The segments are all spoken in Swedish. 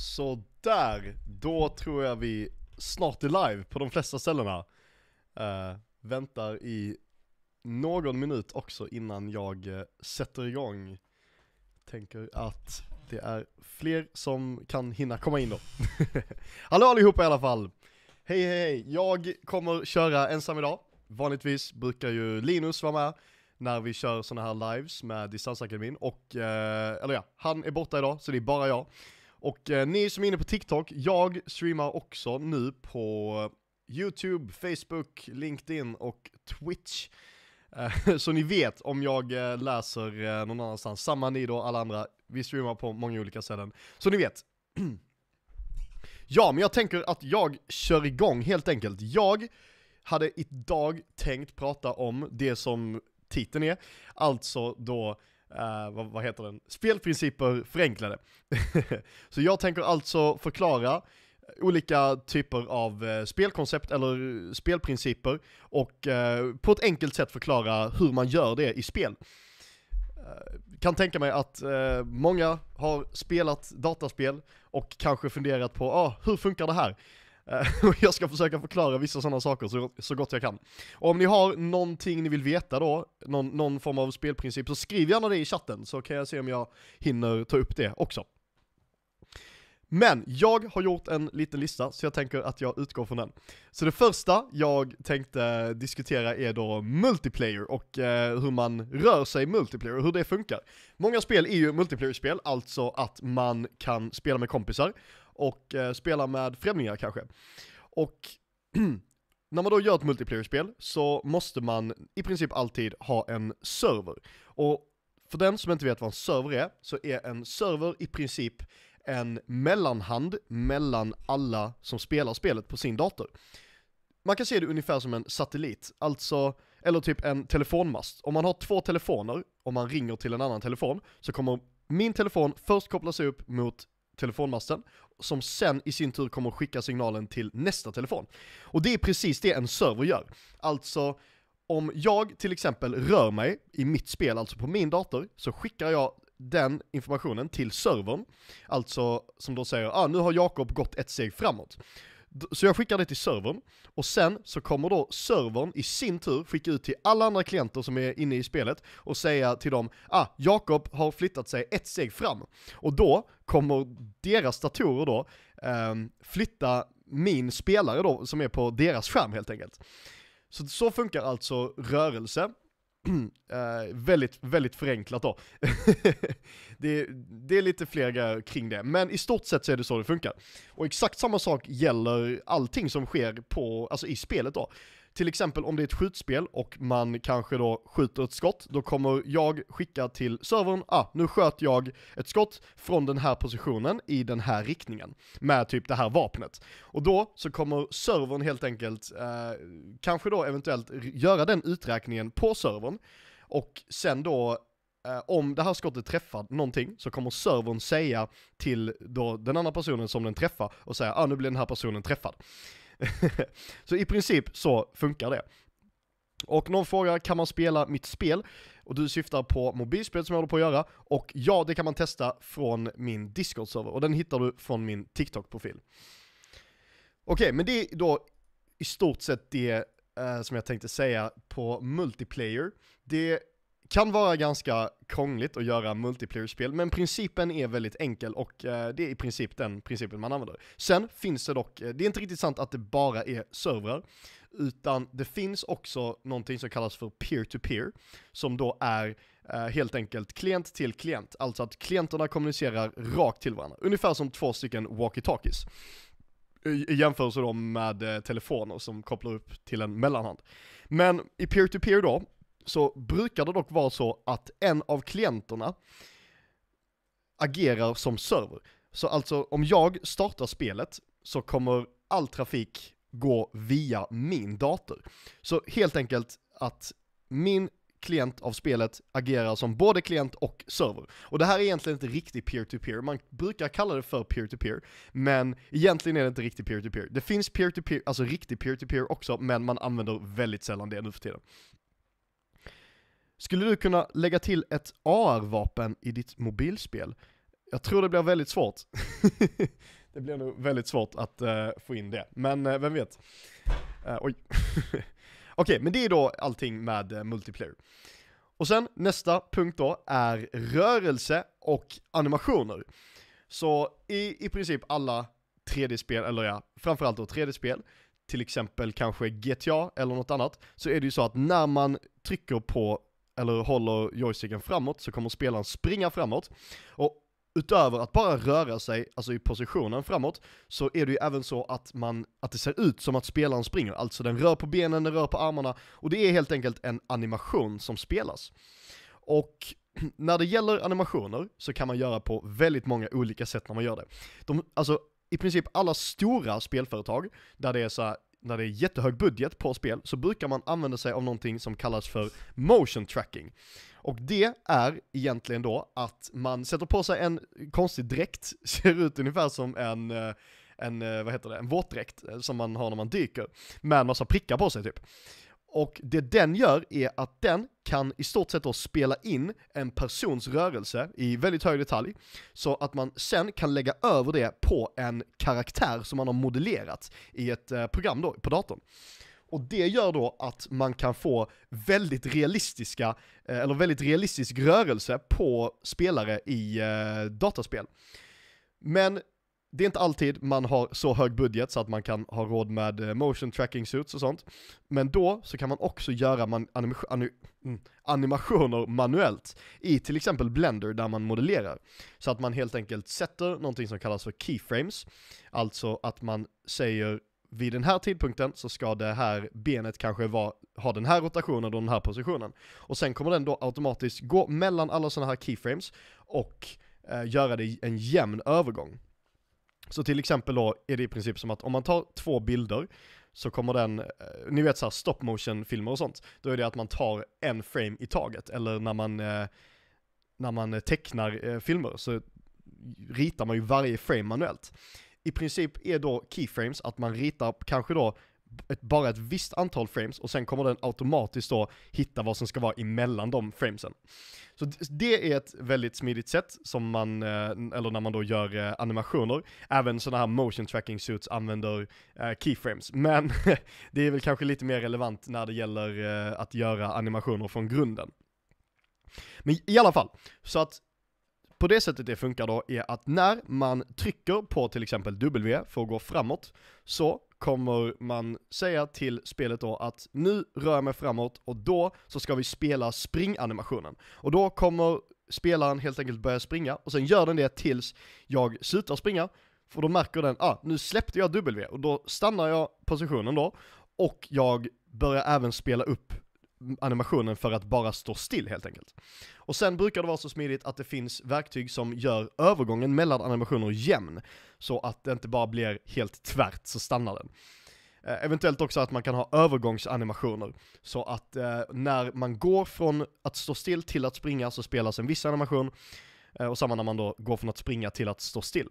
Så där, då tror jag vi snart är live på de flesta ställena. Uh, väntar i någon minut också innan jag uh, sätter igång. Tänker att det är fler som kan hinna komma in då. Hallå allihopa i alla fall! Hej hej hej, jag kommer köra ensam idag. Vanligtvis brukar ju Linus vara med när vi kör sådana här lives med Distansakademin och, eh, eller ja, han är borta idag så det är bara jag. Och eh, ni som är inne på TikTok, jag streamar också nu på YouTube, Facebook, LinkedIn och Twitch. Eh, så ni vet om jag eh, läser eh, någon annanstans, samma ni då, alla andra, vi streamar på många olika ställen. Så ni vet. ja, men jag tänker att jag kör igång helt enkelt. Jag hade idag tänkt prata om det som titeln är, alltså då Uh, vad, vad, heter den? Spelprinciper förenklade. så jag tänker alltså förklara olika typer av eh, spelkoncept eller spelprinciper och uh, på ett enkelt sätt förklara hur man gör det i spel. kan tänka mig att många har spelat dataspel och kanske funderat på, ah, hur funkar det här? Eh, och jag ska försöka förklara vissa sådana saker så, så gott jag kan. Och om ni har någonting ni vill veta då, någon, någon form av spelprincip, så skriv gärna det i chatten så kan jag se om jag hinner ta upp det också. Men jag har gjort en liten lista, så jag tänker att jag utgår från den. Så det första jag tänkte diskutera är då multiplayer och eh, hur man rör sig multiplayer och hur det funkar. Många spel är ju multiplayer-spel, alltså att man kan spela med kompisar och eh, spela med främlingar kanske. Och när man då gör ett multiplayer-spel så måste man i princip alltid ha en server. Och för den som inte vet vad en server är, så är en server i princip en mellanhand mellan alla som spelar spelet på sin dator. Man kan se det ungefär som en satellit, alltså, eller typ en telefonmast. Om man har två telefoner, och man ringer till en annan telefon, så kommer min telefon först kopplas upp mot telefonmasten, som sen i sin tur kommer skicka signalen till nästa telefon. Och det är precis det en server gör. Alltså, om jag till exempel rör mig i mitt spel, alltså på min dator, så skickar jag den informationen till servern, alltså som då säger ah, nu har Jakob gått ett steg framåt. Så jag skickar det till servern, och sen så kommer då servern i sin tur skicka ut till alla andra klienter som är inne i spelet och säga till dem, ah, Jakob har flyttat sig ett steg fram. Och då kommer deras datorer då eh, flytta min spelare då, som är på deras skärm helt enkelt. Så så funkar alltså rörelse, Uh, väldigt, väldigt förenklat då. det, det, är lite fler grejer kring det, men i stort sett så är det så det funkar. Och exakt samma sak gäller allting som sker på, alltså i spelet då. Till exempel om det är ett skjutspel och man kanske då skjuter ett skott, då kommer jag skicka till servern, ah, nu sköt jag ett skott från den här positionen i den här riktningen, med typ det här vapnet. Och då så kommer servern helt enkelt, eh, kanske då eventuellt göra den uträkningen på servern, och sen då eh, om det här skottet träffar någonting så kommer servern säga till då den andra personen som den träffar och säga ah nu blir den här personen träffad. så i princip så funkar det. Och någon frågar, kan man spela mitt spel? Och du syftar på mobilspel som jag håller på att göra, och ja, det kan man testa från min Discord-server, och den hittar du från min TikTok-profil. Okej, okay, men det är då i stort sett det eh, som jag tänkte säga på multiplayer. Det kan vara ganska krångligt att göra multiplayer-spel, men principen är väldigt enkel och eh, det är i princip den principen man använder. Sen finns det dock, eh, det är inte riktigt sant att det bara är servrar, utan det finns också någonting som kallas för peer-to-peer, -peer, som då är eh, helt enkelt klient till klient, alltså att klienterna kommunicerar rakt till varandra, ungefär som två stycken walkie-talkies. I jämförelse då med eh, telefoner som kopplar upp till en mellanhand. Men i peer-to-peer -peer då, så brukar det dock vara så att en av klienterna agerar som server. Så alltså om jag startar spelet så kommer all trafik gå via min dator. Så helt enkelt att min klient av spelet agerar som både klient och server. Och det här är egentligen inte riktigt peer-to-peer, man brukar kalla det för peer-to-peer, men egentligen är det inte riktigt peer-to-peer. Det finns peer-to-peer, alltså riktig peer-to-peer -peer också, men man använder väldigt sällan det nu för tiden. Skulle du kunna lägga till ett AR-vapen i ditt mobilspel? jag tror det blir väldigt svårt. det blir nog väldigt svårt att uh, få in det, men uh, vem vet. Uh, oj. Okej, okay, men det är då allting med multiplayer. Och sen nästa punkt då är rörelse och animationer. Så i, i princip alla 3D-spel, eller ja, framförallt då 3D-spel, till exempel kanske GTA eller något annat, så är det ju så att när man trycker på, eller håller joysticken framåt, så kommer spelaren springa framåt. Och utöver att bara röra sig, alltså i positionen framåt, så är det ju även så att man, att det ser ut som att spelaren springer. Alltså den rör på benen, den rör på armarna, och det är helt enkelt en animation som spelas. Och när det gäller animationer så kan man göra på väldigt många olika sätt när man gör det. De, alltså i princip alla stora spelföretag, där det är så här, när det är jättehög budget på spel, så brukar man använda sig av någonting som kallas för motion tracking. Och det är egentligen då att man sätter på sig en konstig dräkt, ser ut ungefär som en, eh, en eh, vad heter det, en våtdräkt eh, som man har när man dyker, med en massa prickar på sig typ. Och det den gör är att den kan i stort sett då spela in en persons rörelse i väldigt hög detalj, så att man sen kan lägga över det på en karaktär som man har modellerat i ett eh, program då, på datorn. Och det gör då att man kan få väldigt realistiska, eh, eller väldigt realistisk rörelse på spelare i eh, dataspel. Men det är inte alltid man har så hög budget så att man kan ha råd med eh, motion tracking suits och sånt. Men då så kan man också göra man anim anim mm, animationer manuellt i till exempel Blender där man modellerar. Så att man helt enkelt sätter någonting som kallas för keyframes. Alltså att man säger vid den här tidpunkten så ska det här benet kanske vara, ha den här rotationen och den här positionen. Och sen kommer den då automatiskt gå mellan alla sådana här keyframes och eh, göra det en jämn övergång. Så till exempel då är det i princip som att om man tar två bilder så kommer den, eh, ni vet såhär stop motion filmer och sånt, då är det att man tar en frame i taget, eller när man, eh, när man eh, tecknar filmer så ritar man ju varje frame manuellt. I princip är då keyframes att man ritar kanske då ett, bara ett visst antal frames och sen kommer den automatiskt då hitta vad som ska vara emellan de framesen. Så det är ett väldigt smidigt sätt som man, eh, eller när man då gör eh, animationer. Även sådana här motion tracking suits använder eh, keyframes. Men det är väl kanske lite mer relevant när det gäller att göra animationer från grunden. Men i alla fall, så att på det sättet det funkar då är att när man trycker på till exempel W för att gå framåt, så kommer man säga till spelet då att nu rör jag mig framåt och då så ska vi spela springanimationen. Och då kommer spelaren helt enkelt börja springa och sen gör den det tills jag slutar springa. För då märker den, ah nu släppte jag W och då stannar jag positionen då och jag börjar även spela upp animationen för att bara stå still helt enkelt. Och sen brukar det vara så smidigt att det finns verktyg som gör övergången mellan animationer jämn, så att det inte bara blir helt tvärt så stannar den. Eh, eventuellt också att man kan ha övergångsanimationer, så att eh, när man går från att stå still till att springa så spelas en viss animation, eh, och samma när man då går från att springa till att stå still.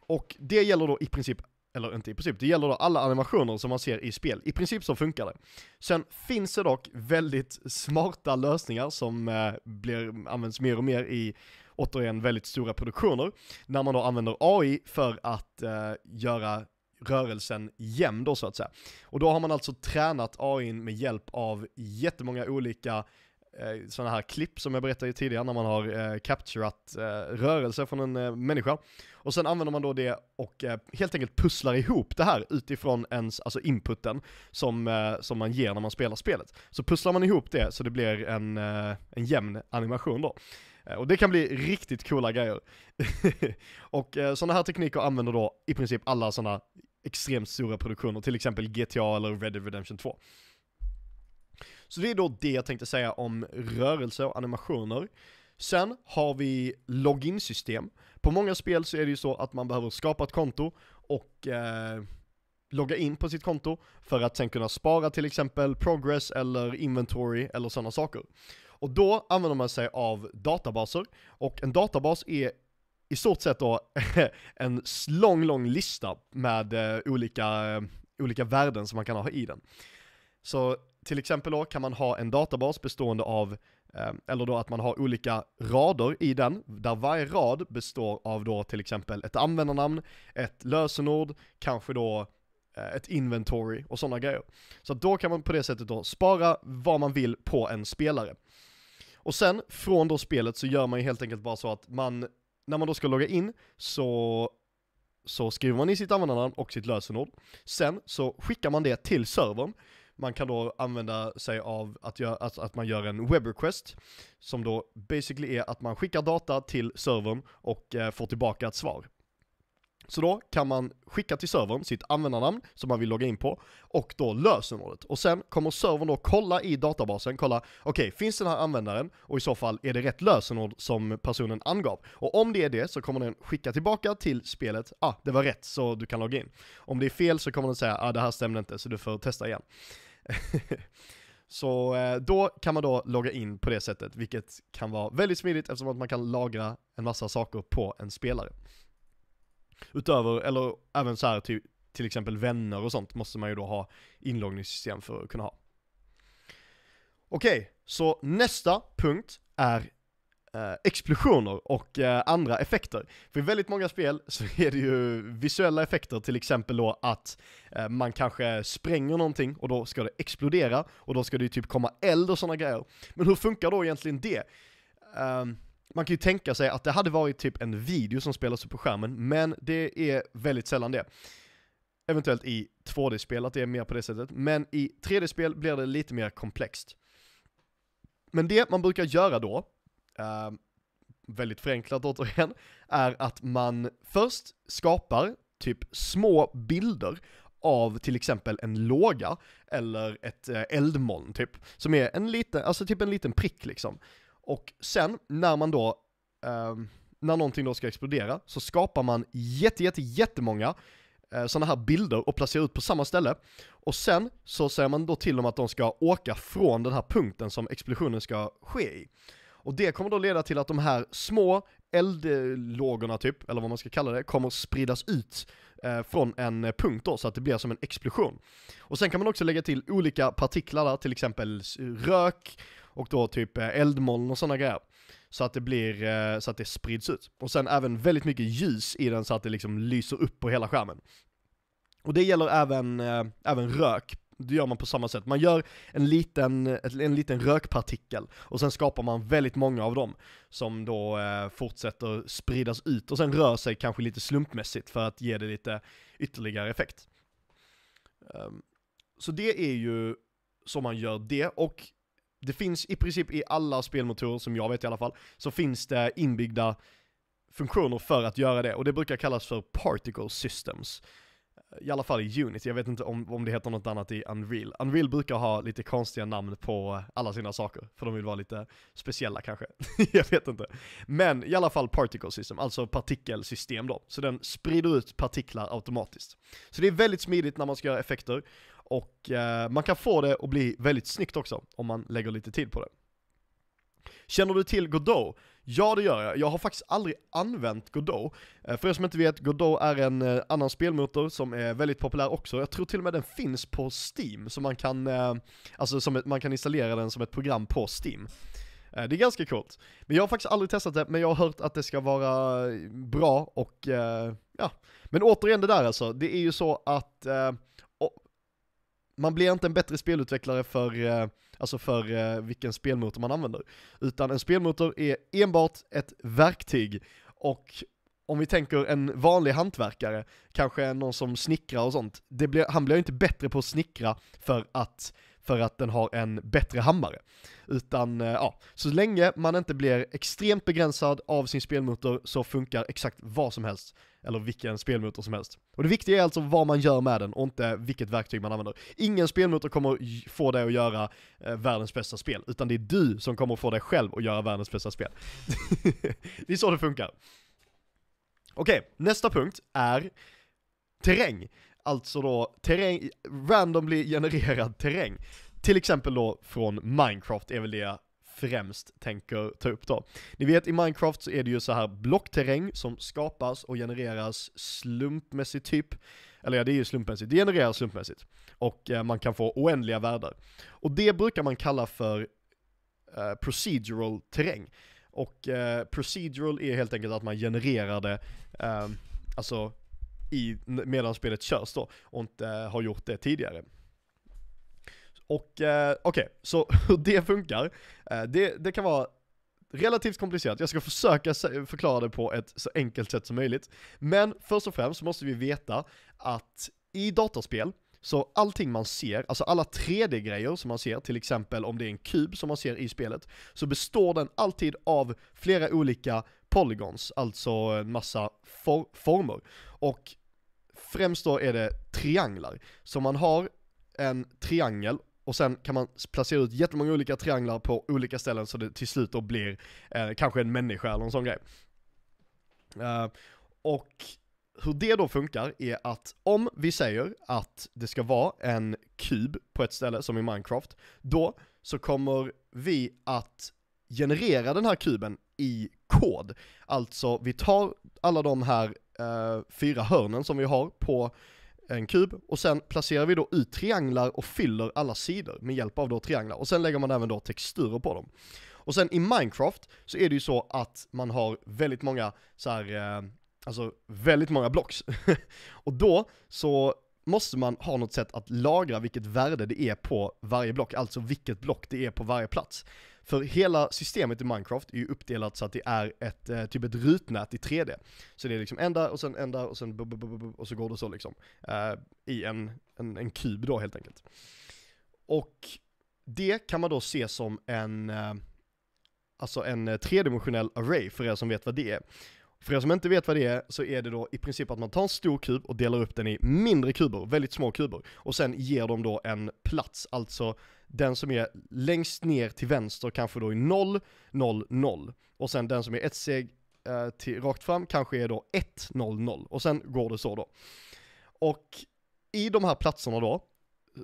Och det gäller då i princip eller inte i princip, det gäller då alla animationer som man ser i spel. I princip så funkar det. Sen finns det dock väldigt smarta lösningar som eh, blir, används mer och mer i återigen väldigt stora produktioner, när man då använder AI för att eh, göra rörelsen jämn då så att säga. Och då har man alltså tränat AI med hjälp av jättemånga olika eh, sådana här klipp som jag berättade tidigare när man har eh, capturat eh, rörelse från en eh, människa. Och sen använder man då det och eh, helt enkelt pusslar ihop det här utifrån ens, alltså inputen som, eh, som man ger när man spelar spelet. Så pusslar man ihop det så det blir en, eh, en jämn animation då. Eh, och det kan bli riktigt coola grejer. och eh, sådana här tekniker använder då i princip alla sådana extremt stora produktioner, till exempel GTA eller Red Dead Redemption 2. Så det är då det jag tänkte säga om rörelse och animationer. Sen har vi login-system. På många spel så är det ju så att man behöver skapa ett konto och eh, logga in på sitt konto för att sen kunna spara till exempel progress eller inventory eller sådana saker. Och då använder man sig av databaser, och en databas är i stort sett då en lång, lång lista med eh, olika, eh, olika värden som man kan ha i den. Så till exempel då kan man ha en databas bestående av eh, eller då att man har olika rader i den, där varje rad består av då till exempel ett användarnamn, ett lösenord, kanske då eh, ett inventory och sådana grejer. Så då kan man på det sättet då spara vad man vill på en spelare. Och sen från då spelet så gör man ju helt enkelt bara så att man, när man då ska logga in så så skriver man i sitt användarnamn och sitt lösenord. Sen så skickar man det till servern. Man kan då använda sig av att, göra, att, att man gör en web request, som då basically är att man skickar data till servern och eh, får tillbaka ett svar. Så då kan man skicka till servern sitt användarnamn som man vill logga in på och då lösenordet. Och sen kommer servern då kolla i databasen, kolla okej, okay, finns den här användaren och i så fall är det rätt lösenord som personen angav. Och om det är det så kommer den skicka tillbaka till spelet, ah, det var rätt så du kan logga in. Om det är fel så kommer den säga, ah, det här stämde inte så du får testa igen. så eh, då kan man då logga in på det sättet, vilket kan vara väldigt smidigt eftersom att man kan lagra en massa saker på en spelare. Utöver, eller även så här till, till exempel vänner och sånt måste man ju då ha inloggningssystem för att kunna ha. Okej, okay, så nästa punkt är eh, explosioner och eh, andra effekter. För i väldigt många spel så är det ju visuella effekter, till exempel då att eh, man kanske spränger någonting och då ska det explodera och då ska det ju typ komma eld och sådana grejer. Men hur funkar då egentligen det? Um, man kan ju tänka sig att det hade varit typ en video som spelas upp på skärmen, men det är väldigt sällan det. Eventuellt i 2D-spel, att det är mer på det sättet, men i 3D-spel blir det lite mer komplext. Men det man brukar göra då, eh, väldigt förenklat återigen, är att man först skapar typ små bilder av till exempel en låga eller ett eh, eldmoln typ, som är en liten, alltså typ en liten prick liksom. Och sen när man då, eh, när någonting då ska explodera, så skapar man jätte, jätte, jättemånga eh, sådana här bilder och placerar ut på samma ställe. Och sen så säger man då till dem att de ska åka från den här punkten som explosionen ska ske i. Och det kommer då leda till att de här små eldlågorna typ, eller vad man ska kalla det, kommer spridas ut eh, från en punkt då, så att det blir som en explosion. Och sen kan man också lägga till olika partiklar där, till exempel rök, och då typ eh, eldmoln och sådana grejer. Så att det blir, eh, så att det sprids ut. Och sen även väldigt mycket ljus i den så att det liksom lyser upp på hela skärmen. Och det gäller även, eh, även rök, det gör man på samma sätt. Man gör en liten, en liten rökpartikel och sen skapar man väldigt många av dem som då eh, fortsätter spridas ut och sen rör sig kanske lite slumpmässigt för att ge det lite ytterligare effekt. Um, så det är ju så man gör det och det finns i princip i alla spelmotorer, som jag vet i alla fall, så finns det inbyggda funktioner för att göra det, och det brukar kallas för particle systems. I alla fall i Unity, jag vet inte om, om det heter något annat i Unreal. Unreal brukar ha lite konstiga namn på alla sina saker, för de vill vara lite speciella kanske. jag vet inte. Men i alla fall particle system, alltså partikelsystem då. Så den sprider ut partiklar automatiskt. Så det är väldigt smidigt när man ska göra effekter, och eh, man kan få det att bli väldigt snyggt också, om man lägger lite tid på det. Känner du till Godot? Ja det gör jag, jag har faktiskt aldrig använt Godot. Eh, för er som inte vet, Godot är en eh, annan spelmotor som är väldigt populär också. Jag tror till och med den finns på Steam, så man kan, eh, alltså som ett, man kan installera den som ett program på Steam. Det är ganska coolt. Men jag har faktiskt aldrig testat det, men jag har hört att det ska vara bra och ja. Men återigen det där alltså, det är ju så att man blir inte en bättre spelutvecklare för, alltså för eh, vilken spelmotor man använder. Utan en spelmotor är enbart ett verktyg och om vi tänker en vanlig hantverkare, kanske någon som snickrar och sånt, blir, han blir ju inte bättre på att snickra för att, för att den har en bättre hammare. Utan, eh, ja, så länge man inte blir extremt begränsad av sin spelmotor så funkar exakt vad som helst eller vilken spelmotor som helst. Och det viktiga är alltså vad man gör med den och inte vilket verktyg man använder. Ingen spelmotor kommer få dig att göra eh, världens bästa spel, utan det är du som kommer få dig själv att göra världens bästa spel. det är så det funkar. Okej, okay, nästa punkt är terräng. Alltså då terräng, randomly genererad terräng. Till exempel då från Minecraft är väl det jag främst tänker ta upp då. Ni vet i Minecraft så är det ju så här blockterräng som skapas och genereras slumpmässigt typ, Eller ja, det är ju slumpmässigt, det genereras slumpmässigt. Och eh, man kan få oändliga världar. Och det brukar man kalla för eh, procedural terräng. Och eh, procedural är helt enkelt att man genererar det, eh, alltså i, medan spelet körs då, och inte har gjort det tidigare. Och eh, okej, okay, så hur det funkar, eh, det, det kan vara relativt komplicerat. Jag ska försöka förklara det på ett så enkelt sätt som möjligt. Men först och främst så måste vi veta att i dataspel, så allting man ser, alltså alla 3D-grejer som man ser, till exempel om det är en kub som man ser i spelet, så består den alltid av flera olika polygons, alltså en massa for former. Och främst då är det trianglar. Så man har en triangel och sen kan man placera ut jättemånga olika trianglar på olika ställen så det till slut då blir eh, kanske en människa eller en sån grej. Uh, och hur det då funkar är att om vi säger att det ska vara en kub på ett ställe som i Minecraft, då så kommer vi att generera den här kuben i kod. Alltså vi tar alla de här eh, fyra hörnen som vi har på en kub och sen placerar vi då ut trianglar och fyller alla sidor med hjälp av då trianglar och sen lägger man även då texturer på dem. Och sen i Minecraft så är det ju så att man har väldigt många så här, eh, alltså väldigt många blocks. och då så måste man ha något sätt att lagra vilket värde det är på varje block, alltså vilket block det är på varje plats. För hela systemet i Minecraft är ju uppdelat så att det är ett, eh, typ ett rutnät i 3D. Så det är liksom en där och sen en där och sen bu, bu, bu, och så går det så liksom. Eh, I en, en, en kub då helt enkelt. Och det kan man då se som en, eh, alltså en eh, tredimensionell array för er som vet vad det är. För er som inte vet vad det är, så är det då i princip att man tar en stor kub och delar upp den i mindre kuber, väldigt små kuber, och sen ger de då en plats, alltså den som är längst ner till vänster kanske då är 0, 0, 0. Och sen den som är ett steg eh, till, rakt fram kanske är då 1, 0, 0. Och sen går det så då. Och i de här platserna då,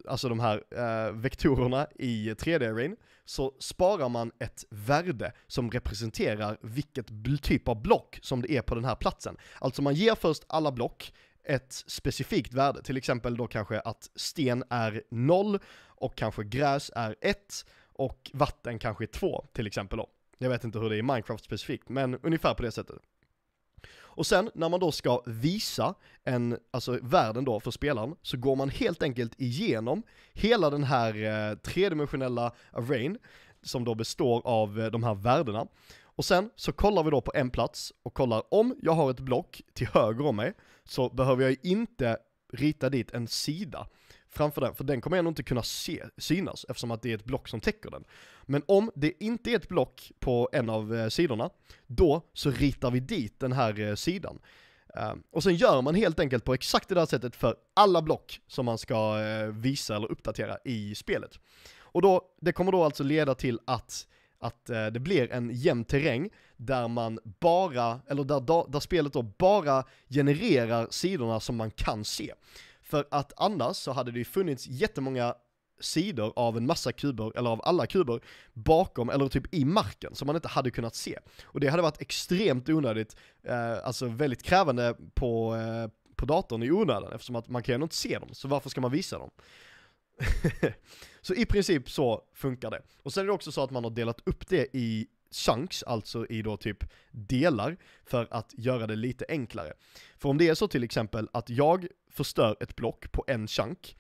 alltså de här eh, vektorerna i 3D-arrayn, så sparar man ett värde som representerar vilket typ av block som det är på den här platsen. Alltså man ger först alla block ett specifikt värde, till exempel då kanske att sten är 0 och kanske gräs är ett och vatten kanske är 2 till exempel då. Jag vet inte hur det är i Minecraft specifikt, men ungefär på det sättet. Och sen när man då ska visa en, alltså världen då för spelaren, så går man helt enkelt igenom hela den här eh, tredimensionella arrayn, som då består av eh, de här värdena. Och sen så kollar vi då på en plats och kollar om jag har ett block till höger om mig, så behöver jag inte rita dit en sida framför den, för den kommer ändå inte kunna se, synas eftersom att det är ett block som täcker den. Men om det inte är ett block på en av eh, sidorna, då så ritar vi dit den här eh, sidan. Uh, och sen gör man helt enkelt på exakt det där sättet för alla block som man ska uh, visa eller uppdatera i spelet. Och då, det kommer då alltså leda till att, att uh, det blir en jämn terräng där man bara, eller där, där spelet då bara genererar sidorna som man kan se. För att annars så hade det ju funnits jättemånga sidor av en massa kuber, eller av alla kuber, bakom eller typ i marken som man inte hade kunnat se. Och det hade varit extremt onödigt, eh, alltså väldigt krävande på, eh, på datorn i onödan eftersom att man kan ju inte se dem, så varför ska man visa dem? så i princip så funkar det. Och sen är det också så att man har delat upp det i chunks, alltså i då typ delar, för att göra det lite enklare. För om det är så till exempel att jag förstör ett block på en chunk,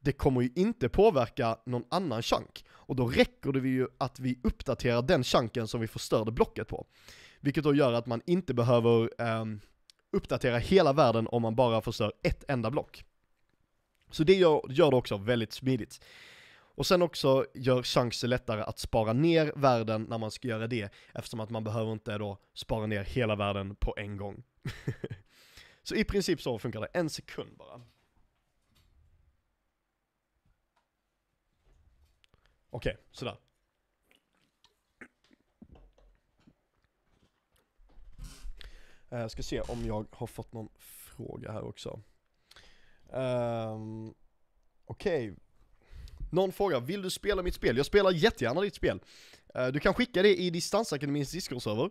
det kommer ju inte påverka någon annan chunk. Och då räcker det ju att vi uppdaterar den chunken som vi förstörde blocket på. Vilket då gör att man inte behöver eh, uppdatera hela världen om man bara förstör ett enda block. Så det gör, gör det också väldigt smidigt. Och sen också gör chanser lättare att spara ner världen när man ska göra det, eftersom att man behöver inte då spara ner hela världen på en gång. så i princip så funkar det, en sekund bara. Okej, okay, sådär. Jag ska se om jag har fått någon fråga här också. Um, Okej, okay. Någon frågar, vill du spela mitt spel? Jag spelar jättegärna ditt spel. Eh, du kan skicka det i Distansakademins Discord-server.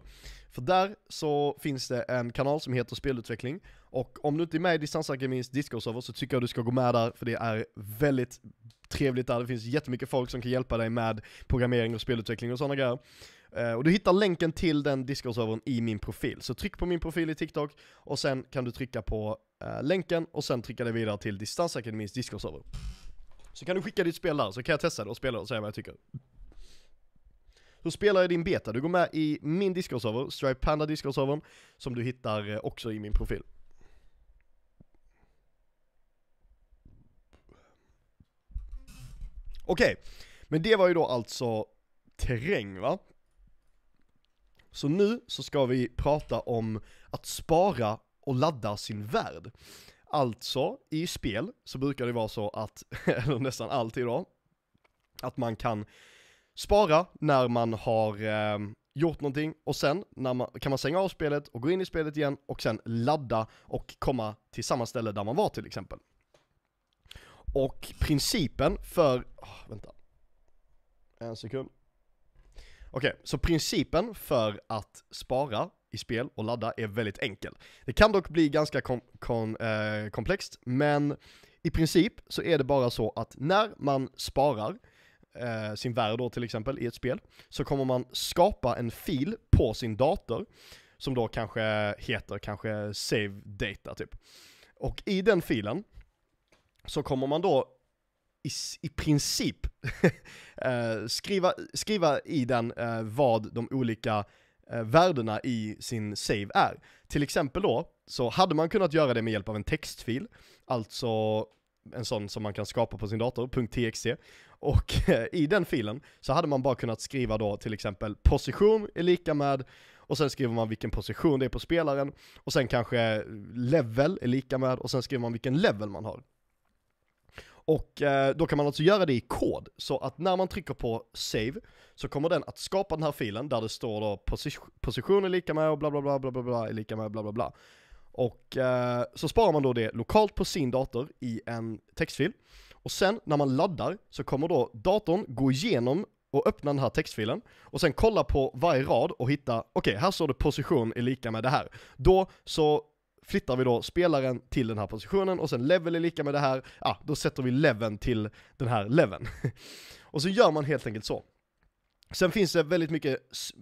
För där så finns det en kanal som heter spelutveckling. Och om du inte är med i Distansakademins Discord-server så tycker jag du ska gå med där, för det är väldigt trevligt där. Det finns jättemycket folk som kan hjälpa dig med programmering och spelutveckling och sådana grejer. Eh, och du hittar länken till den Discord-servern i min profil. Så tryck på min profil i TikTok, och sen kan du trycka på eh, länken, och sen trycka dig vidare till Distansakademins Discord-server. Så kan du skicka ditt spel där, så kan jag testa det och spela det och säga vad jag tycker. Så spelar jag din beta, du går med i min Discord-server, Stripe Panda Discord-servern, som du hittar eh, också i min profil. Okej, okay. men det var ju då alltså terräng va? Så nu så ska vi prata om att spara och ladda sin värld. Alltså, i spel så brukar det vara så att, eller nästan alltid då, att man kan spara när man har eh, gjort någonting och sen när man, kan man stänga av spelet och gå in i spelet igen och sen ladda och komma till samma ställe där man var till exempel. Och principen för, oh, vänta, en sekund. Okej, okay, så principen för att spara i spel och ladda är väldigt enkel. Det kan dock bli ganska kom, kom, eh, komplext, men i princip så är det bara så att när man sparar eh, sin värld då till exempel i ett spel, så kommer man skapa en fil på sin dator, som då kanske heter kanske save data typ. Och i den filen så kommer man då i, i princip eh, skriva, skriva i den eh, vad de olika eh, värdena i sin save är. Till exempel då, så hade man kunnat göra det med hjälp av en textfil, alltså en sån som man kan skapa på sin dator, .txt. Och i den filen så hade man bara kunnat skriva då till exempel position är lika med, och sen skriver man vilken position det är på spelaren, och sen kanske level är lika med, och sen skriver man vilken level man har. Och eh, då kan man alltså göra det i kod, så att när man trycker på save så kommer den att skapa den här filen där det står då position, position är lika med och bla bla bla bla bla bla är lika med bla bla bla. Och eh, så sparar man då det lokalt på sin dator i en textfil. Och sen när man laddar så kommer då datorn gå igenom och öppna den här textfilen och sen kolla på varje rad och hitta, okej okay, här står det position är lika med det här. Då så flyttar vi då spelaren till den här positionen och sen level är lika med det här, ja då sätter vi leveln till den här leveln. och så gör man helt enkelt så. Sen finns det väldigt mycket,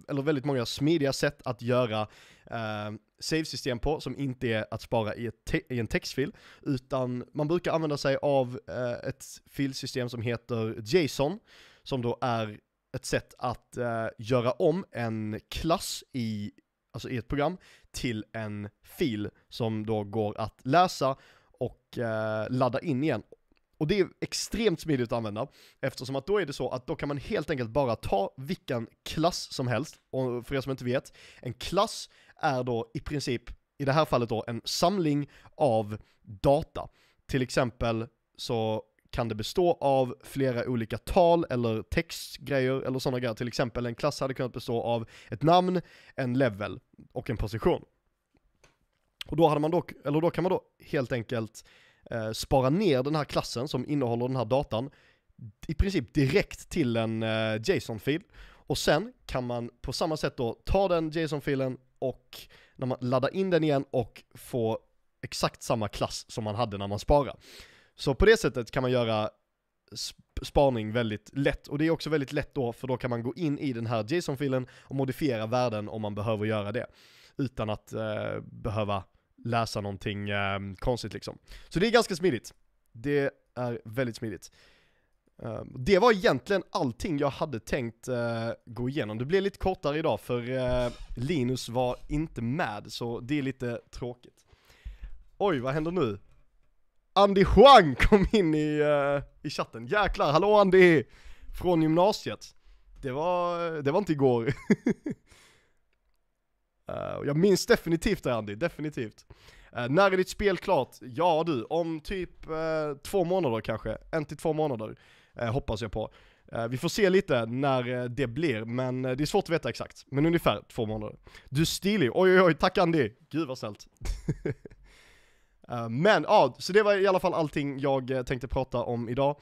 eller väldigt många smidiga sätt att göra eh, save-system på, som inte är att spara i, i, en textfil, utan man brukar använda sig av eh, ett filsystem som heter JSON, som då är ett sätt att eh, göra om en klass i alltså i ett program, till en fil som då går att läsa och eh, ladda in igen. Och det är extremt smidigt att använda, eftersom att då är det så att då kan man helt enkelt bara ta vilken klass som helst, och för er som inte vet, en klass är då i princip, i det här fallet då, en samling av data. Till exempel så kan det bestå av flera olika tal eller textgrejer eller sådana grejer. Till exempel en klass hade kunnat bestå av ett namn, en level och en position. Och då hade man dock, eller då kan man då helt enkelt eh, spara ner den här klassen som innehåller den här datan i princip direkt till en eh, JSON-fil. Och sen kan man på samma sätt då ta den JSON-filen och när man laddar in den igen och få exakt samma klass som man hade när man sparade. Så på det sättet kan man göra spaning väldigt lätt, och det är också väldigt lätt då, för då kan man gå in i den här JSON-filen och modifiera värden om man behöver göra det. Utan att eh, behöva läsa någonting eh, konstigt liksom. Så det är ganska smidigt. Det är väldigt smidigt. Eh, det var egentligen allting jag hade tänkt eh, gå igenom. Det blev lite kortare idag för eh, Linus var inte med, så det är lite tråkigt. Oj, vad händer nu? Andy Huang kom in i, uh, i chatten. Jäklar, hallå Andy! Från gymnasiet. Det var, det var inte igår. uh, jag minns definitivt det Andy, definitivt. Uh, när är ditt spel klart? Ja du, om typ två månader kanske. En till två månader hoppas jag på. vi får se lite när det blir, men det är svårt att veta exakt. Men ungefär två månader. Du är stilig, oj oj oj, tack Andy! Gud vad snällt. Eh, men ja, så det var i alla fall allting jag eh, tänkte prata om idag.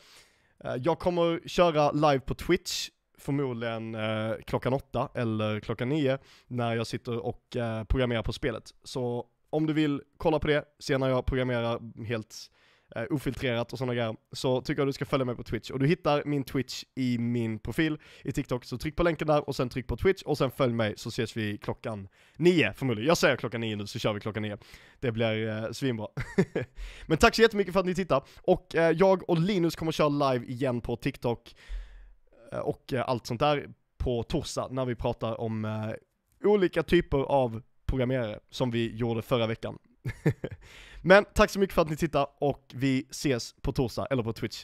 Eh, jag kommer köra live på Twitch, förmodligen klockan åtta eller klockan nio, när jag sitter och programmerar på spelet. Så om du vill kolla på det, se när jag programmerar helt eh, ofiltrerat och sådana grejer, så tycker jag du ska följa mig på Twitch. Och du hittar min Twitch i min profil i TikTok, så tryck på länken där och sen tryck på Twitch och sen följ mig så ses vi klockan nio förmodligen. Jag säger klockan nio nu så kör vi klockan nio. Det blir eh, svinbra. Men tack så jättemycket för att ni tittar, och eh, jag och Linus kommer köra live igen på TikTok eh, och eh, allt sånt där på torsdag när vi pratar om eh, olika typer av programmerare som vi gjorde förra veckan. Men tack så mycket för att ni tittar och vi ses på torsdag, eller på Twitch.